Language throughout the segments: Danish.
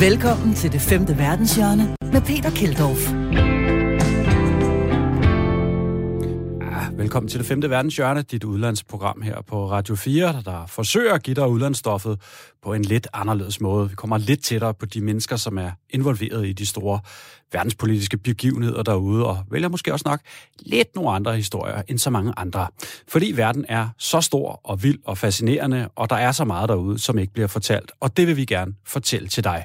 Velkommen til det femte verdenshjørne med Peter Keldorf. Velkommen til det femte verdenshjørne, dit udlandsprogram her på Radio 4, der forsøger at give dig udlandsstoffet på en lidt anderledes måde. Vi kommer lidt tættere på de mennesker, som er involveret i de store verdenspolitiske begivenheder derude, og vælger måske også nok lidt nogle andre historier end så mange andre. Fordi verden er så stor og vild og fascinerende, og der er så meget derude, som ikke bliver fortalt, og det vil vi gerne fortælle til dig.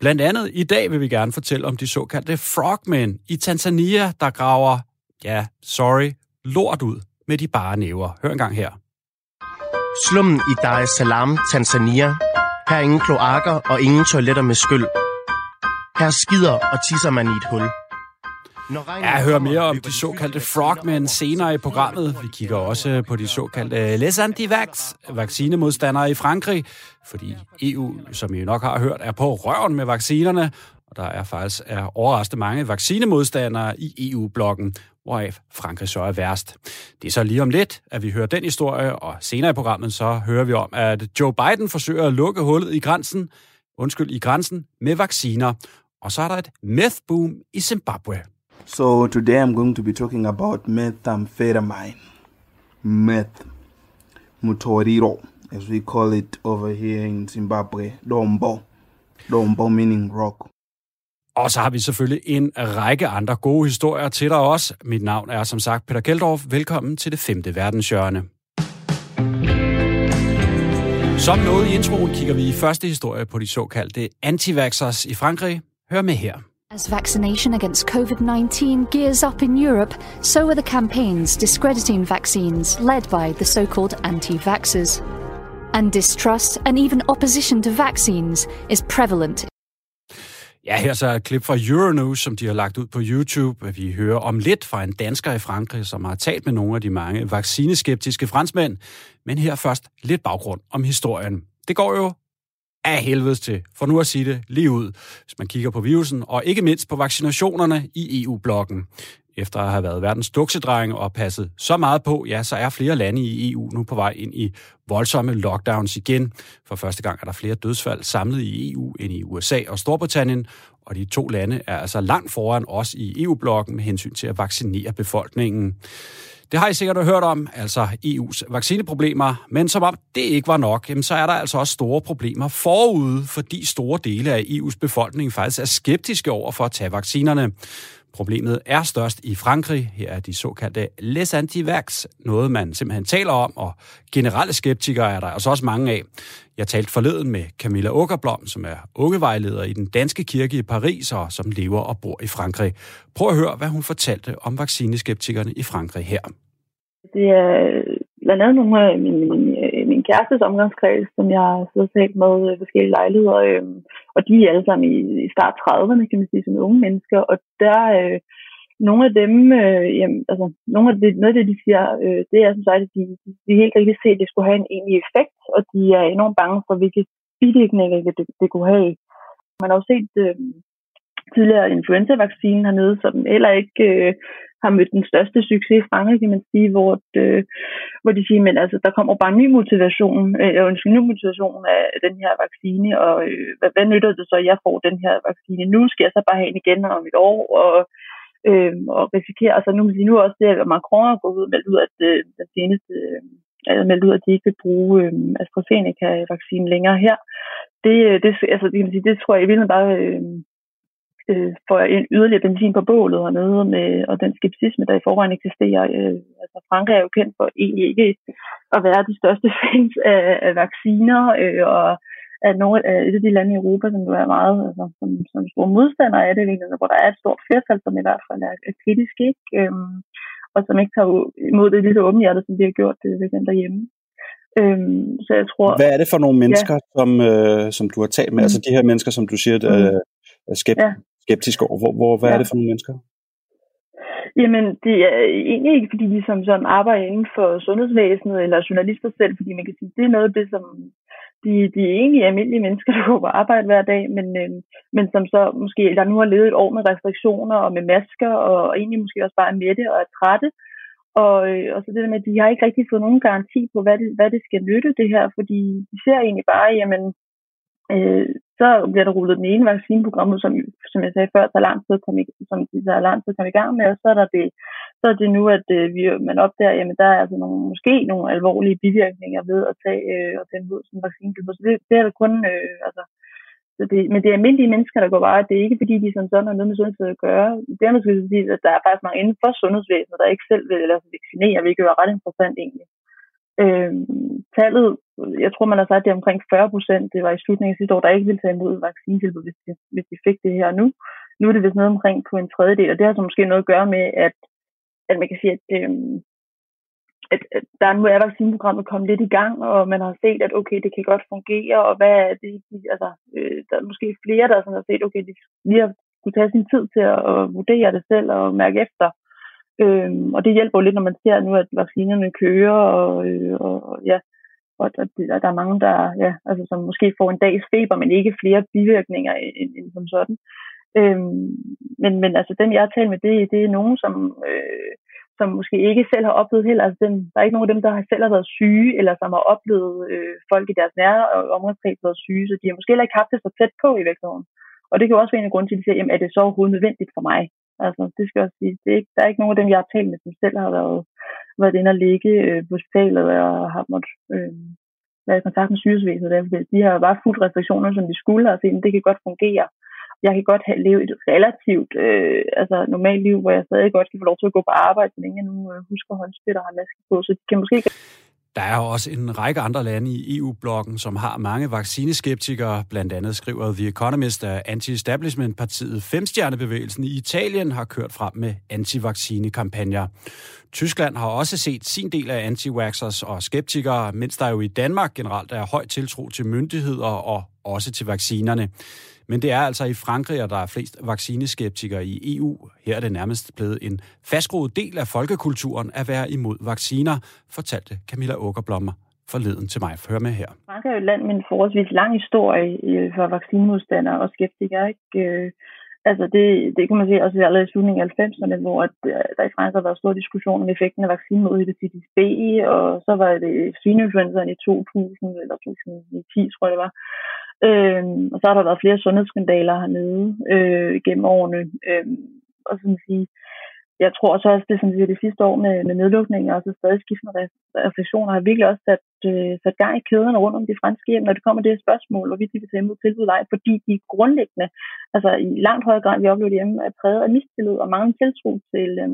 Blandt andet i dag vil vi gerne fortælle om de såkaldte frogmen i Tanzania, der graver, ja, sorry, lort ud med de bare næver. Hør en gang her. Slummen i Dar es Salaam, Tanzania. Her er ingen kloakker og ingen toiletter med skyld. Her skider og tisser man i et hul. Ja, jeg hører mere om de såkaldte frogmen senere i programmet. Vi kigger også på de såkaldte Les Antivax, vaccinemodstandere i Frankrig, fordi EU, som I nok har hørt, er på røven med vaccinerne, og der er faktisk er overraskende mange vaccinemodstandere i EU-blokken, hvoraf Frankrig så er værst. Det er så lige om lidt, at vi hører den historie, og senere i programmet så hører vi om, at Joe Biden forsøger at lukke hullet i grænsen, undskyld, i grænsen med vacciner. Og så er der et meth boom i Zimbabwe. So today I'm going to be talking about methamphetamine, meth, mutoriro, as we call it over here in Zimbabwe, dombo, dombo meaning rock. Og så har vi selvfølgelig en række andre gode historier til dig også. Mit navn er som sagt Peter Keldorf. Velkommen til det femte verdenshjørne. Som noget i introen kigger vi i første historie på de såkaldte antivaxers i Frankrig. Hør med her. As vaccination against COVID-19 gears up in Europe, so are the campaigns discrediting vaccines led by the so-called anti-vaxxers. And distrust and even opposition to vaccines is prevalent Ja, her så er et klip fra Euronews, som de har lagt ud på YouTube. Vi hører om lidt fra en dansker i Frankrig, som har talt med nogle af de mange vaccineskeptiske franskmænd. Men her først lidt baggrund om historien. Det går jo af helvedes til, for nu at sige det lige ud, hvis man kigger på virusen, og ikke mindst på vaccinationerne i EU-blokken. Efter at have været verdens duksedreng og passet så meget på, ja, så er flere lande i EU nu på vej ind i voldsomme lockdowns igen. For første gang er der flere dødsfald samlet i EU end i USA og Storbritannien, og de to lande er altså langt foran os i EU-blokken med hensyn til at vaccinere befolkningen. Det har I sikkert hørt om, altså EU's vaccineproblemer, men som om det ikke var nok, jamen så er der altså også store problemer forude, fordi store dele af EU's befolkning faktisk er skeptiske over for at tage vaccinerne. Problemet er størst i Frankrig. Her er de såkaldte les antivax, noget man simpelthen taler om, og generelle skeptikere er der altså også mange af. Jeg talte forleden med Camilla Åkerblom, som er ungevejleder i den danske kirke i Paris, og som lever og bor i Frankrig. Prøv at høre, hvad hun fortalte om vaccineskeptikerne i Frankrig her. Det er blandt andet nogle af mine, min kærestes omgangskreds, som jeg har siddet talt med øh, forskellige lejligheder, øh, og de er alle sammen i, i start 30'erne, kan man sige, som unge mennesker, og der øh, nogle af dem, øh, jamen, altså, nogle af det, noget af det, de siger, øh, det er som sagt, at de, de, helt rigtigt ser, at det skulle have en egentlig effekt, og de er enormt bange for, hvilke bivirkninger det, det, det kunne have. Man har jo set øh, tidligere influenza-vaccinen hernede, som heller ikke øh, har mødt den største succes i Frankrig, kan man sige, hvor, øh, hvor de siger, men altså, der kommer bare en ny motivation, øh, en ny motivation af den her vaccine, og øh, hvad, hvad nytter det så, at jeg får den her vaccine nu? Skal jeg så bare have den igen om et år? Og, øh, og risikere, altså nu nu også det, at Macron har gået ud og meldt ud, at øh, den seneste øh, meldt ud, at de ikke vil bruge øh, AstraZeneca-vaccinen længere her. Det, øh, det, altså, det, kan man sige, det tror jeg i virkeligheden bare øh, øh, får en yderligere benzin på bålet hernede, med, og den skepsisme, der i forvejen eksisterer. Øh, altså Frankrig er jo kendt for egentlig ikke at være de største fans af, af vacciner, øh, og er nogle af et af de lande i Europa, som jo er meget, altså, som, som store modstandere af det, hvor der er et stort flertal, som i hvert fald er, er kritisk, ikke? Øhm, og som ikke tager imod det lige så åbenhjertet, som de har gjort det ved den derhjemme. Øhm, så jeg tror... Hvad er det for nogle mennesker, ja. som, øh, som du har talt med? Mm. Altså de her mennesker, som du siger, mm. er skept, ja skeptisk over? Hvor, hvor, hvad ja. er det for nogle mennesker? Jamen, det er egentlig ikke, fordi de som sådan arbejder inden for sundhedsvæsenet eller journalister selv, fordi man kan sige, det er noget af det, som de, de er egentlig almindelige mennesker, der går på arbejde hver dag, men, øh, men som så måske, der nu har levet et år med restriktioner og med masker, og, og egentlig måske også bare er med det og er trætte. Og, øh, og så det der med, at de har ikke rigtig fået nogen garanti på, hvad det, hvad det skal nytte det her, fordi de ser egentlig bare, jamen, øh, så bliver der rullet den ene vaccineprogram ud, som, som jeg sagde før, tager lang tid kom i, som de tager lang tid at komme i gang med, og så er der det, så er det nu, at øh, vi, man opdager, jamen der er altså nogle, måske nogle alvorlige bivirkninger ved at tage øh, og den ud som vaccine. Så det, det er der kun, øh, altså, så det, men det er almindelige mennesker, der går bare. Det er ikke fordi, de sådan sådan har noget med sundhedsvæsenet at gøre. Det er måske sige, at der er faktisk mange inden for sundhedsvæsenet, der ikke selv vil lade sig vaccinere, hvilket er ret interessant egentlig. Øh, tallet, jeg tror, man har sagt, det er omkring 40 procent. Det var i slutningen af sidste år, der ikke ville tage imod vaccinetilbud, hvis de, hvis de fik det her nu. Nu er det vist noget omkring på en tredjedel, og det har så måske noget at gøre med, at, at man kan sige, at, øh, at, at der nu er vaccineprogrammet kommet lidt i gang, og man har set, at okay, det kan godt fungere, og hvad er det, altså, øh, der er måske flere, der sådan har set, okay, de lige har kunne tage sin tid til at, at vurdere det selv og mærke efter. Øhm, og det hjælper jo lidt, når man ser nu, at vaccinerne kører, og, øh, og ja, og der, der er mange, der, ja, altså, som måske får en dags feber, men ikke flere bivirkninger end, end som sådan. Øhm, men, men altså dem, jeg har talt med, det, det er nogen, som, øh, som måske ikke selv har oplevet heller. Altså dem, der er ikke nogen af dem, der selv har været syge, eller som har oplevet øh, folk i deres nære omgangskreds været syge, så de har måske heller ikke haft det så tæt på i virkeligheden. Og det kan jo også være en af grunden til, at de siger, jamen er det så overhovedet nødvendigt for mig? Altså, det skal jeg også sige. Det er ikke, der er ikke nogen af dem, jeg har talt med, som selv har været, været inde og ligge øh, på hospitalet og har måttet øh, være i kontakt med sygehusvæsenet. De har bare fuldt restriktioner, som de skulle, og set, det kan godt fungere. Jeg kan godt have leve et relativt øh, altså normalt liv, hvor jeg stadig godt kan få lov til at gå på arbejde, så længe jeg nu øh, husker håndspil og har maske på. Så de kan måske der er også en række andre lande i EU-blokken, som har mange vaccineskeptikere. Blandt andet skriver The Economist, at anti-establishment-partiet Femstjernebevægelsen i Italien har kørt frem med antivaccinekampagner. Tyskland har også set sin del af anti og skeptikere, mens der jo i Danmark generelt er høj tiltro til myndigheder og også til vaccinerne. Men det er altså i Frankrig, at der er flest vaccineskeptikere i EU. Her er det nærmest blevet en fastgroet del af folkekulturen at være imod vacciner, fortalte Camilla Åkerblommer forleden til mig. Hør med her. Frankrig er jo et land med en forholdsvis lang historie for vaccinemodstandere og skeptikere. Ikke? Øh, altså det, det kan man se også allerede i slutningen af 90'erne, hvor at, øh, der i Frankrig har været stor diskussion om effekten af vaccinen mod hepatitis B, og så var det svineinfluenzaen i 2000 eller 2010, tror jeg det var. Øh, og så har der været flere sundhedsskandaler hernede øh, gennem årene. Øh, og sådan sige, jeg tror så også, det, som siger, det sidste år med, med nedlukninger og så stadig skiftende refleksioner, har virkelig også sat, øh, sat gang i kæderne rundt om de franske hjem, når det kommer det spørgsmål, hvorvidt de vil tage imod tilbud ej, fordi de grundlæggende, altså i langt højere grad, vi oplever hjemme, er præget af mistillid og mange tiltro til, øh,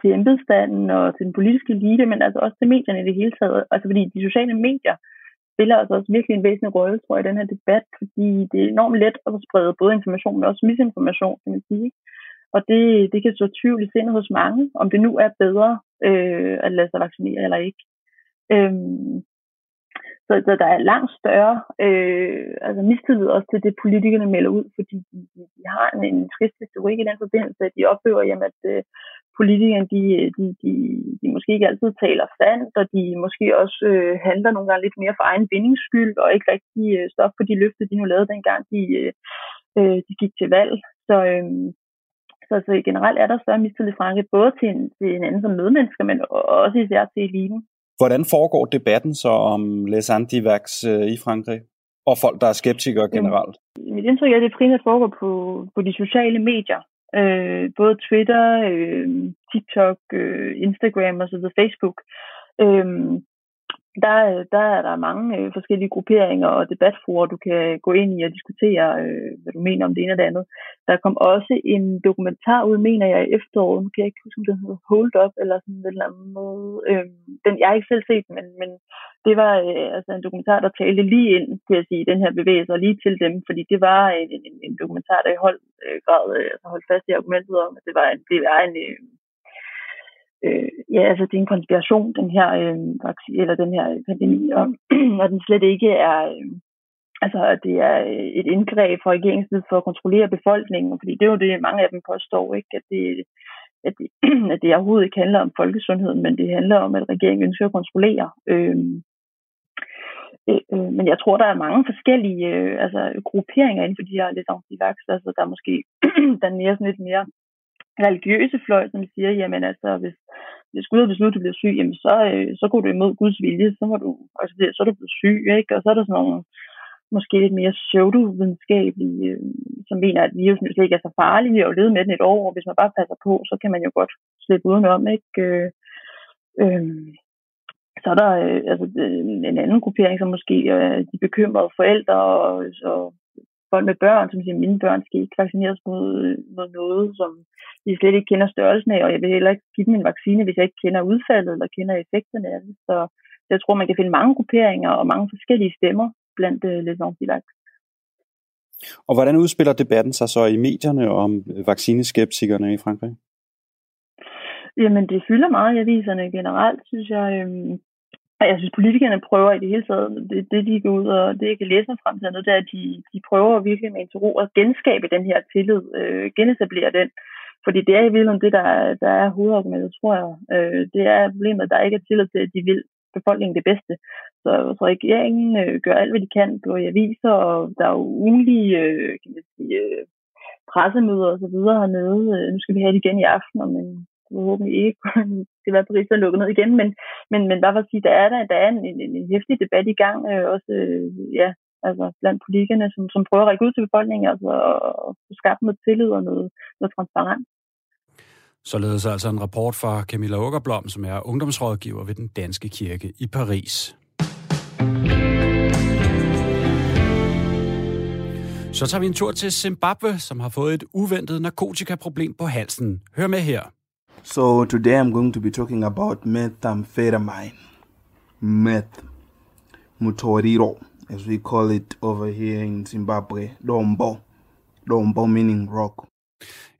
til embedsstanden og til den politiske elite, men altså også til medierne i det hele taget. Altså fordi de sociale medier spiller altså også virkelig en væsentlig rolle, tror jeg, i den her debat, fordi det er enormt let at sprede både information, men også misinformation, kan man sige. Og det, det kan så tvivl i sindet hos mange, om det nu er bedre øh, at lade sig vaccinere eller ikke. Øhm, så, så der er langt større øh, altså mistillid også til det, politikerne melder ud, fordi de, de, har en, en trist historik i den forbindelse, at de oplever, jamen, at øh, politikerne, de, de, de, de måske ikke altid taler sandt, og de måske også øh, handler nogle gange lidt mere for egen vindings skyld, og ikke rigtig øh, stop på de løfter, de nu lavede dengang, de, øh, øh, de gik til valg. Så, øh, så, så generelt er der større mistillid i Frankrig, både til en, til en anden som medmennesker, men også især til eliten. Hvordan foregår debatten så om les antivax øh, i Frankrig? Og folk, der er skeptikere generelt? Mit indtryk er, at det primært foregår på, på de sociale medier. Øh, både Twitter, øh, TikTok, øh, Instagram og så videre, Facebook. Øh, der, der er der mange øh, forskellige grupperinger og debatforer, du kan gå ind i og diskutere, øh, hvad du mener om det ene og det andet. Der kom også en dokumentar ud, mener jeg, i efteråret. Nu kan jeg ikke huske, om den hedder Hold Up, eller sådan et eller andet måde. Øh, den, jeg har ikke selv set men, men det var øh, altså en dokumentar, der talte lige ind, til at sige, den her bevægelse, og lige til dem, fordi det var en, en, en dokumentar, der i hold, øh, grad øh, altså holdt fast i argumentet om, at det var en, det var en øh, øh, ja, altså det er en konspiration, den her, øh, eller den her pandemi, og, og den slet ikke er, øh, altså det er øh, et indgreb fra regeringen for at kontrollere befolkningen, fordi det er jo det, mange af dem påstår, ikke, at det, at det, at det overhovedet ikke handler om folkesundheden, men det handler om, at regeringen ønsker at kontrollere. Øh, øh, men jeg tror, der er mange forskellige øh, altså, grupperinger inden for de her lidt antivax. Altså, der er måske der er mere sådan lidt mere religiøse fløj, som siger, jamen altså, hvis, hvis Gud har besluttet, at du bliver syg, jamen så, øh, så går du imod Guds vilje, så, må du, altså, så er du blevet syg, ikke? Og så er der sådan nogle, måske lidt mere pseudovidenskabelige, øh, som mener, at virusen slet ikke er så farlig, og lede med den et år, og hvis man bare passer på, så kan man jo godt slippe udenom, ikke? Øh, øh, så er der øh, altså, øh, en anden gruppering, som måske er øh, de bekymrede forældre og, og folk med børn, som siger, at mine børn skal ikke vaccineres mod, mod noget, som de slet ikke kender størrelsen af, og jeg vil heller ikke give dem en vaccine, hvis jeg ikke kender udfaldet eller kender effekterne af det. Så jeg tror, man kan finde mange grupperinger og mange forskellige stemmer blandt uh, les antivax. Og hvordan udspiller debatten sig så i medierne om vaccineskeptikerne i Frankrig? Jamen, det fylder meget i aviserne generelt, synes jeg. Øhm, og jeg synes, politikerne prøver i det hele taget, det, det de går ud og det, jeg kan læse mig frem til, det er, at de, de prøver virkelig med en ro at genskabe den her tillid, øh, genetablere den. Fordi det er i virkeligheden det, der, der er hovedargumentet, tror jeg. Øh, det er problemet, at der ikke er tillid til, at de vil befolkningen det bedste. Så, så regeringen øh, gør alt, hvad de kan på i aviser, og der er jo ugenlige øh, kan man sige, øh, pressemøder og så videre hernede. Øh, nu skal vi have det igen i aften om en forhåbentlig ikke skal være Paris, der lukket ned igen, men, men, men bare for at sige, der er der, der er en, en, en hæftig debat i gang, øh, også øh, ja, altså blandt politikerne, som, som prøver at række ud til befolkningen, altså og og skabe noget tillid og noget, noget transparent. Således altså en rapport fra Camilla Åkerblom, som er ungdomsrådgiver ved den Danske Kirke i Paris. Så tager vi en tur til Zimbabwe, som har fået et uventet narkotikaproblem på halsen. Hør med her. So today I'm going to be talking about methamphetamine, meth, mutoriro, as we call it over here in Zimbabwe, dombo, dombo meaning rock.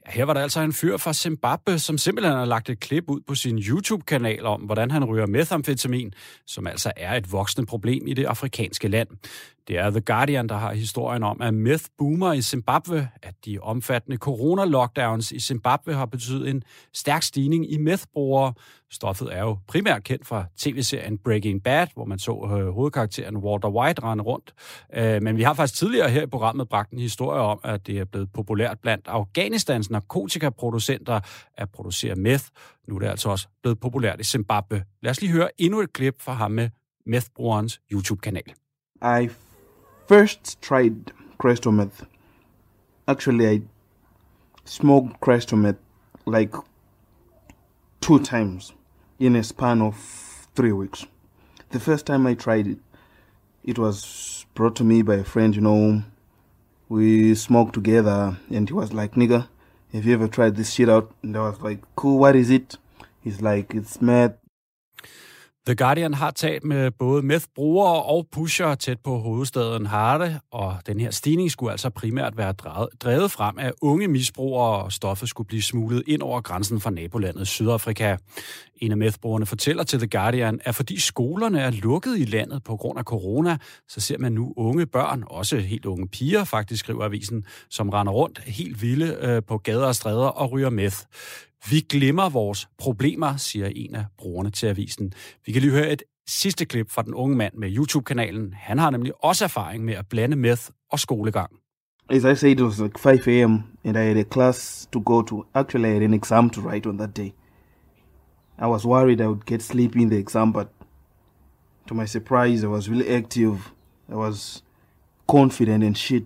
Her var der altså en fyr fra Zimbabwe, som simpelthen har lagt et klip ud på sin YouTube-kanal om, hvordan han ryger methamfetamin, som altså er et voksende problem i det afrikanske land. Det er The Guardian, der har historien om, at meth boomer i Zimbabwe, at de omfattende corona-lockdowns i Zimbabwe har betydet en stærk stigning i methbrugere. Stoffet er jo primært kendt fra tv-serien Breaking Bad, hvor man så øh, hovedkarakteren Walter White rende rundt. Øh, men vi har faktisk tidligere her i programmet bragt en historie om, at det er blevet populært blandt Afghanistans narkotikaproducenter at producere meth. Nu er det altså også blevet populært i Zimbabwe. Lad os lige høre endnu et klip fra ham med methbrugerens YouTube-kanal. I first tried crystal meth. Actually, I smoked crystal meth like two times in a span of three weeks. The first time I tried it, it was brought to me by a friend, you know. We smoked together, and he was like, nigga, have you ever tried this shit out? And I was like, cool, what is it? He's like, it's meth. The Guardian har talt med både meth-brugere og pusher tæt på hovedstaden Harde, og den her stigning skulle altså primært være drevet frem af unge misbrugere, og stoffet skulle blive smuglet ind over grænsen fra nabolandet Sydafrika. En af meth-brugerne fortæller til The Guardian, at fordi skolerne er lukket i landet på grund af corona, så ser man nu unge børn, også helt unge piger faktisk, skriver avisen, som render rundt helt vilde øh, på gader og stræder og ryger meth. Vi glemmer vores problemer, siger en af brugerne til avisen. Vi kan lige høre et sidste klip fra den unge mand med YouTube-kanalen. Han har nemlig også erfaring med at blande meth og skolegang. As I said, it was like 5 a.m. and I had a class to go to. Actually, I had an exam to write on that day. I was worried I would get sleepy in the exam, but to my surprise, I was really active. I was confident and shit.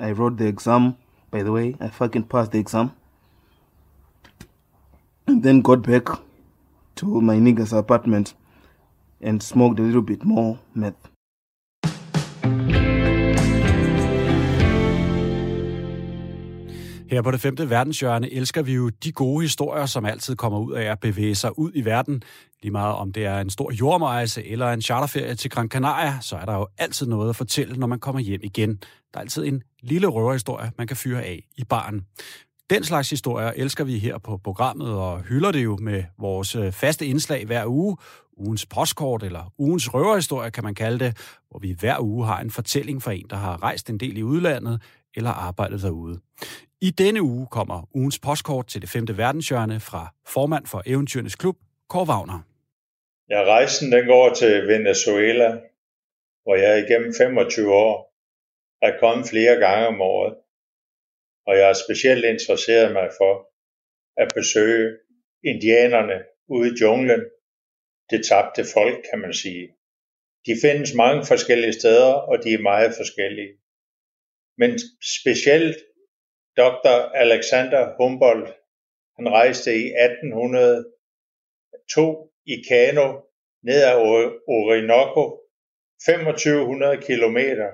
I wrote the exam. By the way, I fucking passed the exam and then got back to my nigger's apartment and smoked a little bit more meth. Her på det femte verdenshjørne elsker vi jo de gode historier, som altid kommer ud af at bevæge sig ud i verden. Lige meget om det er en stor jordmejse eller en charterferie til Gran Canaria, så er der jo altid noget at fortælle, når man kommer hjem igen. Der er altid en lille røverhistorie, man kan fyre af i baren. Den slags historier elsker vi her på programmet og hylder det jo med vores øh, faste indslag hver uge. Ugens postkort eller ugens røverhistorie kan man kalde det, hvor vi hver uge har en fortælling fra en, der har rejst en del i udlandet eller arbejdet derude. I denne uge kommer ugens postkort til det femte verdenshjørne fra formand for Eventyrenes Klub, Kåre Wagner. Ja, rejsen den går til Venezuela, hvor jeg igennem 25 år er kommet flere gange om året og jeg har specielt interesseret mig for at besøge indianerne ude i junglen. Det tabte folk, kan man sige. De findes mange forskellige steder, og de er meget forskellige. Men specielt Dr. Alexander Humboldt, han rejste i 1802 i kano ned ad Orinoco, 2500 kilometer,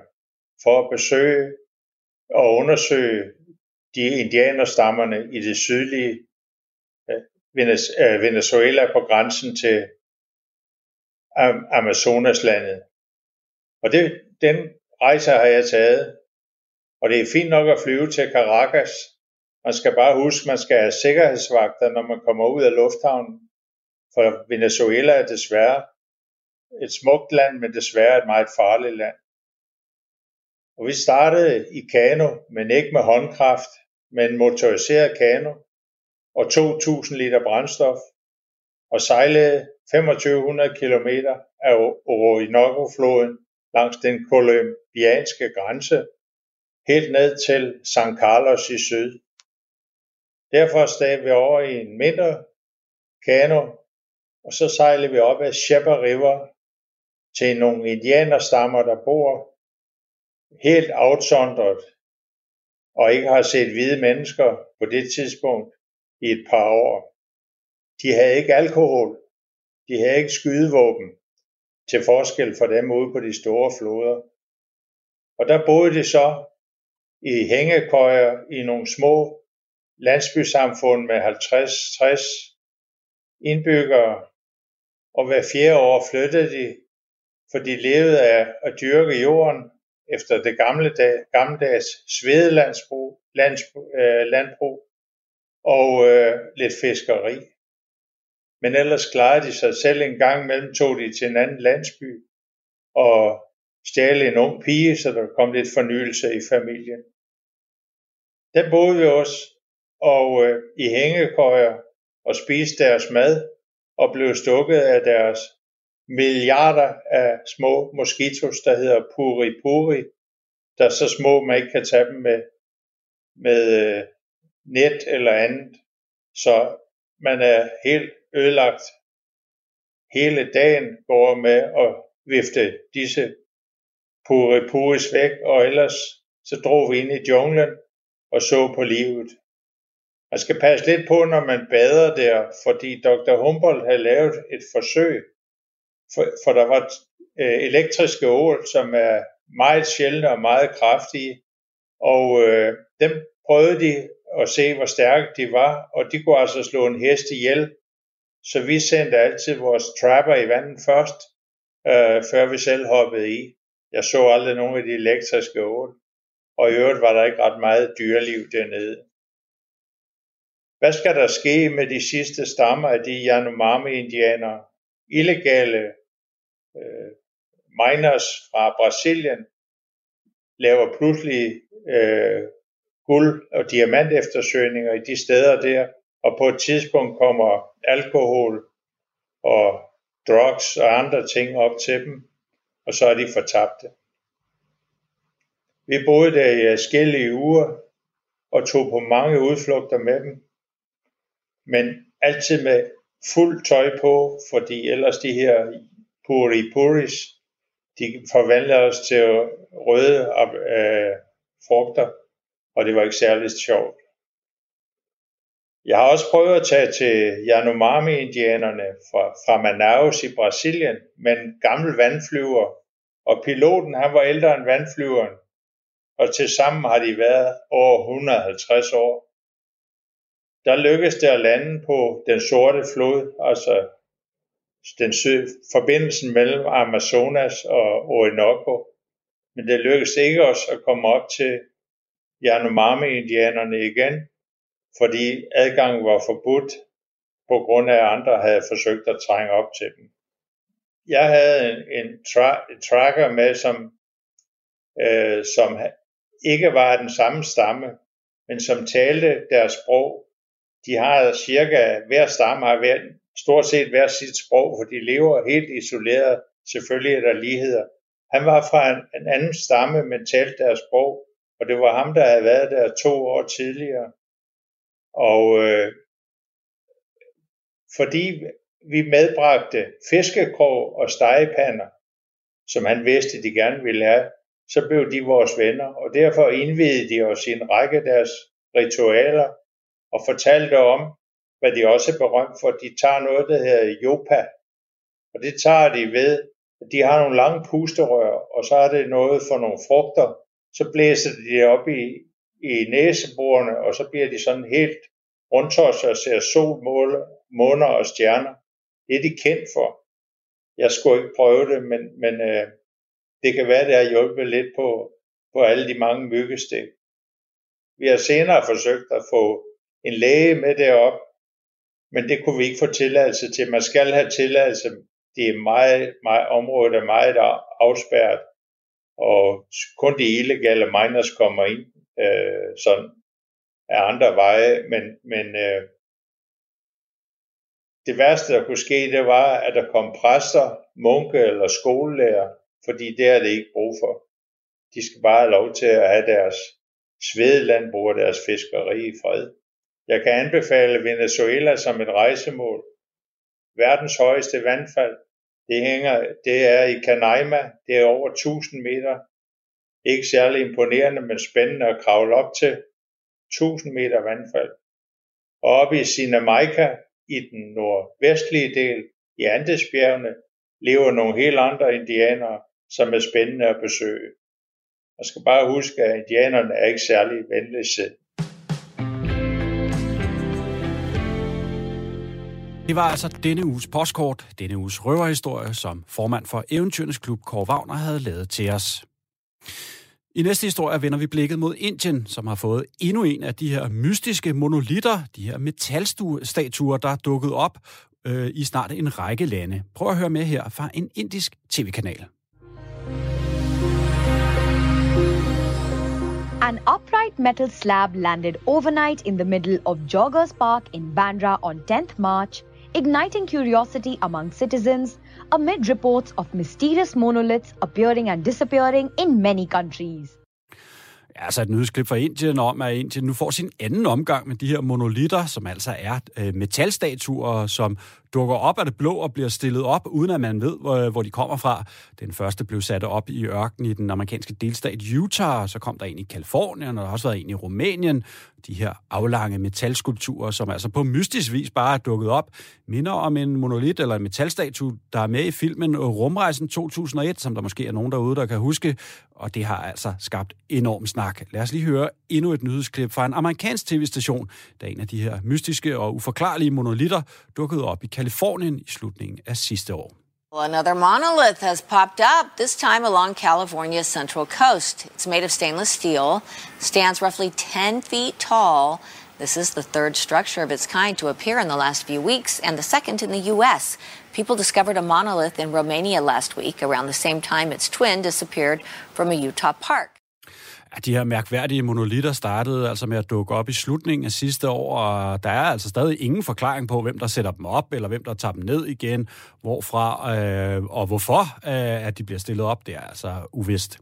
for at besøge og undersøge de indianerstammerne i det sydlige øh, øh, Venezuela på grænsen til Amazonaslandet. Og det, den rejse har jeg taget, og det er fint nok at flyve til Caracas. Man skal bare huske, man skal have sikkerhedsvagter, når man kommer ud af lufthavnen. For Venezuela er desværre et smukt land, men desværre et meget farligt land. Og vi startede i kano, men ikke med håndkraft, med en motoriseret kano og 2.000 liter brændstof, og sejlede 2500 km af Orinoco-floden langs den kolumbianske grænse, helt ned til San Carlos i syd. Derfor steg vi over i en mindre kano, og så sejlede vi op ad Shepa River til nogle indianerstammer, der bor helt afsondret og ikke har set hvide mennesker på det tidspunkt i et par år. De havde ikke alkohol, de havde ikke skydevåben, til forskel fra dem ude på de store floder. Og der boede de så i hængekøjer i nogle små landsbysamfund med 50-60 indbyggere, og hver fjerde år flyttede de, for de levede af at dyrke jorden efter det gamle dag, gammeldags svedelandsbrug landsbrug, øh, landbrug og øh, lidt fiskeri. Men ellers klarede de sig selv en gang imellem, tog de til en anden landsby og stjal en ung pige, så der kom lidt fornyelse i familien. Der boede vi også og øh, i hængekøjer og spiste deres mad og blev stukket af deres milliarder af små moskitos, der hedder puri puri, der er så små, man ikke kan tage dem med, med øh, net eller andet. Så man er helt ødelagt. Hele dagen går med at vifte disse puri puris væk, og ellers så drog vi ind i junglen og så på livet. Man skal passe lidt på, når man bader der, fordi Dr. Humboldt havde lavet et forsøg, for, for der var øh, elektriske ål, som er meget sjældne og meget kraftige, og øh, dem prøvede de at se, hvor stærke de var, og de kunne altså slå en hest ihjel. Så vi sendte altid vores trapper i vandet først, øh, før vi selv hoppede i. Jeg så aldrig nogen af de elektriske ål, og i øvrigt var der ikke ret meget dyreliv dernede. Hvad skal der ske med de sidste stammer af de Yanomami-indianere? Illegale øh, miners fra Brasilien laver pludselig øh, guld- og diamant eftersøgninger i de steder der, og på et tidspunkt kommer alkohol og drugs og andre ting op til dem, og så er de fortabte. Vi boede der i forskellige uger og tog på mange udflugter med dem, men altid med fuld tøj på, fordi ellers de her puri puris, de forvandler os til røde øh, frugter, og det var ikke særlig sjovt. Jeg har også prøvet at tage til Yanomami-indianerne fra, fra Manaus i Brasilien med en gammel vandflyver, og piloten han var ældre end vandflyveren, og til sammen har de været over 150 år. Der lykkedes det at lande på den sorte flod, altså den sø, forbindelsen mellem Amazonas og Orinoco. Men det lykkedes ikke os at komme op til Yanomami-indianerne igen, fordi adgangen var forbudt på grund af, at andre havde forsøgt at trænge op til dem. Jeg havde en, en, tra- en tracker med, som, øh, som ikke var den samme stamme, men som talte deres sprog. De har cirka, hver stamme har hver, stort set hver sit sprog, for de lever helt isoleret. Selvfølgelig er der ligheder. Han var fra en, en anden stamme, men talte deres sprog, og det var ham, der havde været der to år tidligere. Og øh, fordi vi medbragte fiskekrog og stegepander, som han vidste, de gerne ville have, så blev de vores venner, og derfor indvidede de os i en række af deres ritualer og fortalte om, hvad de også er berømt for. De tager noget, der hedder Jopa, og det tager de ved, at de har nogle lange pusterør, og så er det noget for nogle frugter, så blæser de det op i, i næseborene, og så bliver de sådan helt rundt os og ser sol, måner og stjerner. Det er de kendt for. Jeg skulle ikke prøve det, men, men øh, det kan være, det har hjulpet lidt på, på alle de mange myggestik. Vi har senere forsøgt at få en læge med derop, men det kunne vi ikke få tilladelse til. Man skal have tilladelse. Det er meget, meget, området er meget afspærret, og kun de illegale miners kommer ind øh, sådan af andre veje, men, men øh, det værste, der kunne ske, det var, at der kom præster, munke eller skolelærer, fordi det er det ikke brug for. De skal bare have lov til at have deres svedelandbrug og deres fiskeri i fred. Jeg kan anbefale Venezuela som et rejsemål. Verdens højeste vandfald, det, hænger, det er i Canaima, det er over 1000 meter. Ikke særlig imponerende, men spændende at kravle op til. 1000 meter vandfald. Og oppe i Sinamaica, i den nordvestlige del, i Andesbjergene, lever nogle helt andre indianere, som er spændende at besøge. Man skal bare huske, at indianerne er ikke særlig venlige Det var altså denne uges postkort, denne uges røverhistorie, som formand for Eventyrenes Klub, Kåre Wagner, havde lavet til os. I næste historie vender vi blikket mod Indien, som har fået endnu en af de her mystiske monolitter, de her metalstatuer, der er dukket op øh, i snart en række lande. Prøv at høre med her fra en indisk tv-kanal. An upright metal slab landed overnight in the middle of Joggers Park in Bandra on 10th March, igniting curiosity among citizens amid reports of mysterious monoliths appearing and disappearing in many countries. Altså et nyhedsklip fra Indien om, at Indien nu får sin anden omgang med de her monolitter, som altså er øh, metalstatuer, som dukker op af det blå og bliver stillet op, uden at man ved, hvor, hvor de kommer fra. Den første blev sat op i ørkenen i den amerikanske delstat Utah, så kom der en i Kalifornien, og der har også været en i Rumænien. De her aflange metalskulpturer, som altså på mystisk vis bare er dukket op, minder om en monolit eller en metalstatue, der er med i filmen Rumrejsen 2001, som der måske er nogen derude, der kan huske, og det har altså skabt enorm snak. Lad os lige høre endnu et nyhedsklip fra en amerikansk tv-station, da en af de her mystiske og uforklarlige monolitter dukkede op i Kalifornien i slutningen af sidste år. Well, another monolith has popped up, this time along California's central coast. It's made of stainless steel, stands roughly 10 feet tall. This is the third structure of its kind to appear in the last few weeks, and the second in the U.S. People discovered a monolith in Romania last week, around the same time its twin disappeared from a Utah park. At de her mærkværdige monolitter startede altså med at dukke op i slutningen af sidste år, og der er altså stadig ingen forklaring på, hvem der sætter dem op, eller hvem der tager dem ned igen, hvorfra øh, og hvorfor øh, at de bliver stillet op. Det er altså uvist.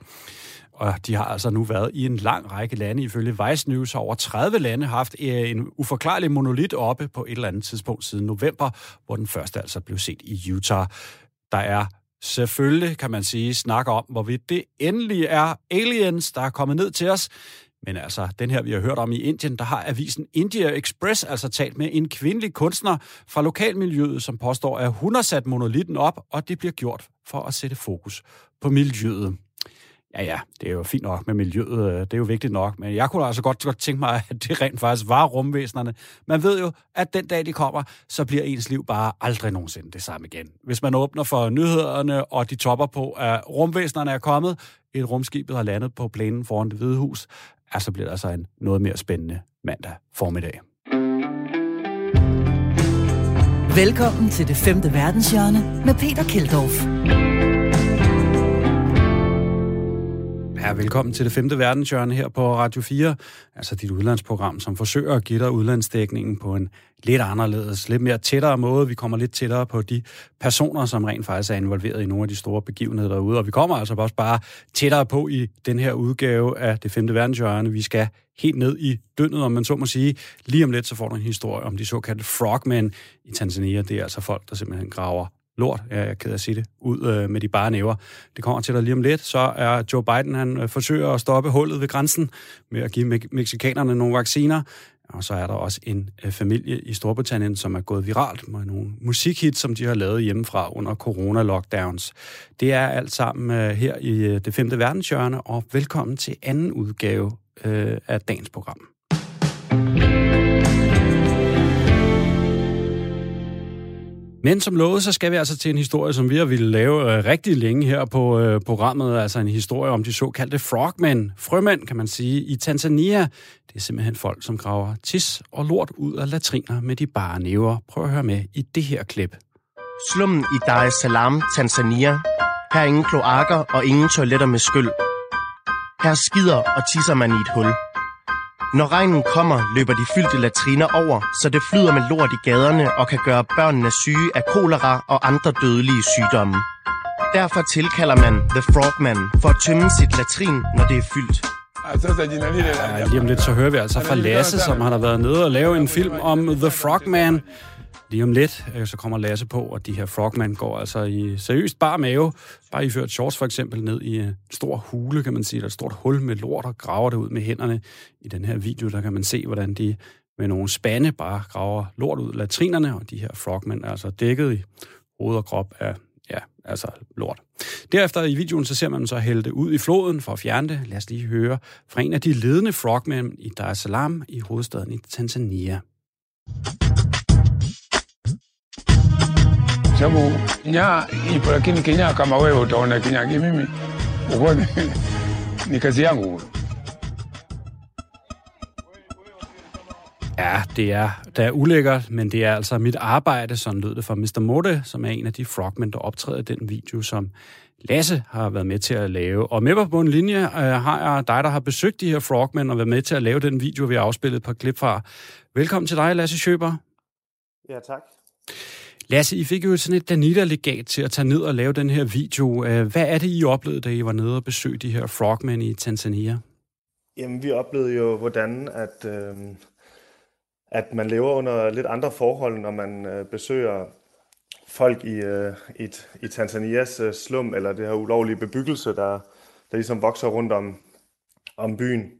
Og de har altså nu været i en lang række lande. Ifølge Vice News har over 30 lande haft øh, en uforklarlig monolit oppe på et eller andet tidspunkt siden november, hvor den første altså blev set i Utah. Der er selvfølgelig, kan man sige, snakker om, hvorvidt det endelig er aliens, der er kommet ned til os. Men altså, den her, vi har hørt om i Indien, der har avisen India Express altså talt med en kvindelig kunstner fra lokalmiljøet, som påstår, at hun har sat monolitten op, og det bliver gjort for at sætte fokus på miljøet. Ja, ja, det er jo fint nok med miljøet, øh, det er jo vigtigt nok, men jeg kunne altså godt, godt tænke mig, at det rent faktisk var rumvæsenerne. Man ved jo, at den dag de kommer, så bliver ens liv bare aldrig nogensinde det samme igen. Hvis man åbner for nyhederne, og de topper på, at rumvæsenerne er kommet, et rumskibet har landet på plænen foran det hvide hus, så bliver det altså en noget mere spændende mandag formiddag. Velkommen til det femte verdenshjørne med Peter Keldorf. Ja, velkommen til det femte verdenshjørne her på Radio 4, altså dit udlandsprogram, som forsøger at give dig udlandsdækningen på en lidt anderledes, lidt mere tættere måde. Vi kommer lidt tættere på de personer, som rent faktisk er involveret i nogle af de store begivenheder derude, og vi kommer altså også bare tættere på i den her udgave af det femte verdenshjørne. Vi skal helt ned i døgnet, om man så må sige. Lige om lidt, så får du en historie om de såkaldte frogmen i Tanzania. Det er altså folk, der simpelthen graver lort, jeg er ked af at sige det, ud øh, med de bare næver. Det kommer til dig lige om lidt. Så er Joe Biden, han øh, forsøger at stoppe hullet ved grænsen med at give me- mexikanerne nogle vacciner. Og så er der også en øh, familie i Storbritannien, som er gået viralt med nogle musikhits, som de har lavet hjemmefra under corona-lockdowns. Det er alt sammen øh, her i øh, det femte verdenshjørne, og velkommen til anden udgave øh, af dagens program. Men som lovet, så skal vi altså til en historie, som vi har ville lave øh, rigtig længe her på øh, programmet. Altså en historie om de såkaldte frogmen, frømænd kan man sige, i Tanzania. Det er simpelthen folk, som graver tis og lort ud af latriner med de bare næver. Prøv at høre med i det her klip. Slummen i Dar es Salaam, Tanzania. Her er ingen kloakker og ingen toiletter med skyld. Her skider og tisser man i et hul. Når regnen kommer, løber de fyldte latriner over, så det flyder med lort i gaderne og kan gøre børnene syge af kolera og andre dødelige sygdomme. Derfor tilkalder man The Frogman for at tømme sit latrin, når det er fyldt. Ja, lige om lidt så hører vi altså fra Lasse, som har været nede og lave en film om The Frogman. Lige om lidt, øh, så kommer Lasse på, og de her frogman går altså i seriøst bare mave, bare iført shorts for eksempel, ned i øh, en stor hule, kan man sige, der er et stort hul med lort og graver det ud med hænderne. I den her video, der kan man se, hvordan de med nogle spande bare graver lort ud af latrinerne, og de her frogmen er altså dækket i hoved og krop af, ja, altså lort. Derefter i videoen, så ser man så hælde det ud i floden for at fjerne det. Lad os lige høre fra en af de ledende frogmen i Dar es Salaam i hovedstaden i Tanzania sababu nya ipo, lakini kinyaa kama wewe utaona kinyagi. Mimi uone ni kazi yangu. Ja, det er, det er ulækkert, men det er altså mit arbejde, sådan lød det fra Mr. Morte, som er en af de frogmen, der optræder i den video, som Lasse har været med til at lave. Og med på en linje øh, har jeg dig, der har besøgt de her frogmen og været med til at lave den video, vi har afspillet et par klip fra. Velkommen til dig, Lasse Schøber. Ja, tak. Lasse, I fik jo sådan et Danita-legat til at tage ned og lave den her video. Øh, hvad er det, I oplevede, da I var nede og besøgte de her frogmen i Tanzania? Jamen, vi oplevede jo, hvordan at, øh, at man lever under lidt andre forhold, når man øh, besøger folk i, øh, i, i Tanzanias øh, slum, eller det her ulovlige bebyggelse, der, der ligesom vokser rundt om, om byen.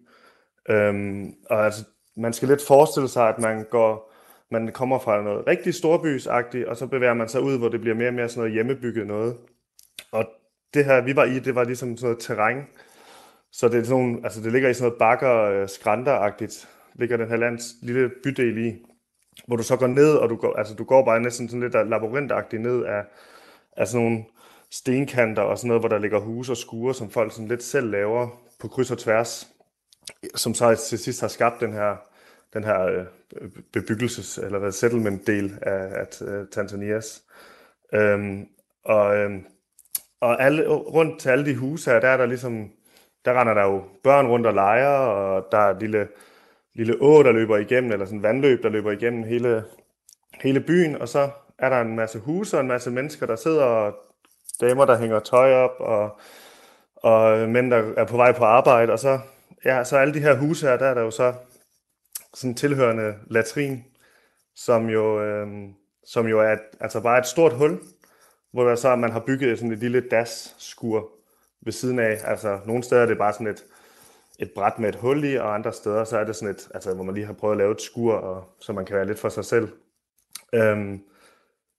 Øhm, og altså, man skal lidt forestille sig, at man går man kommer fra noget rigtig storbysagtigt, og så bevæger man sig ud, hvor det bliver mere og mere sådan noget hjemmebygget noget. Og det her, vi var i, det var ligesom sådan noget terræn. Så det, er sådan nogle, altså det ligger i sådan noget bakker, øh, skrænteragtigt, ligger den her lands lille bydel i, hvor du så går ned, og du går, altså du går bare næsten sådan lidt labyrintagtigt ned af, af sådan nogle stenkanter og sådan noget, hvor der ligger huse og skure, som folk sådan lidt selv laver på kryds og tværs, som så til sidst har skabt den her den her øh, bebyggelses- eller hvad, settlement-del af, af øh, Tanzanias. Øhm, og, øhm, og alle, rundt til alle de huse her, der er der ligesom, der render der jo børn rundt og leger, og der er et lille, lille å, der løber igennem, eller sådan en vandløb, der løber igennem hele, hele byen, og så er der en masse huse og en masse mennesker, der sidder, og damer, der hænger tøj op, og, og mænd, der er på vej på arbejde, og så, ja, så alle de her huse her, der er der jo så sådan tilhørende latrin, som jo, øh, som jo er et, altså bare et stort hul, hvor der så man har bygget sådan et lille das-skur ved siden af. Altså nogle steder er det bare sådan et, et bræt med et hul i, og andre steder så er det sådan et, altså hvor man lige har prøvet at lave et skur, og, så man kan være lidt for sig selv. Øhm,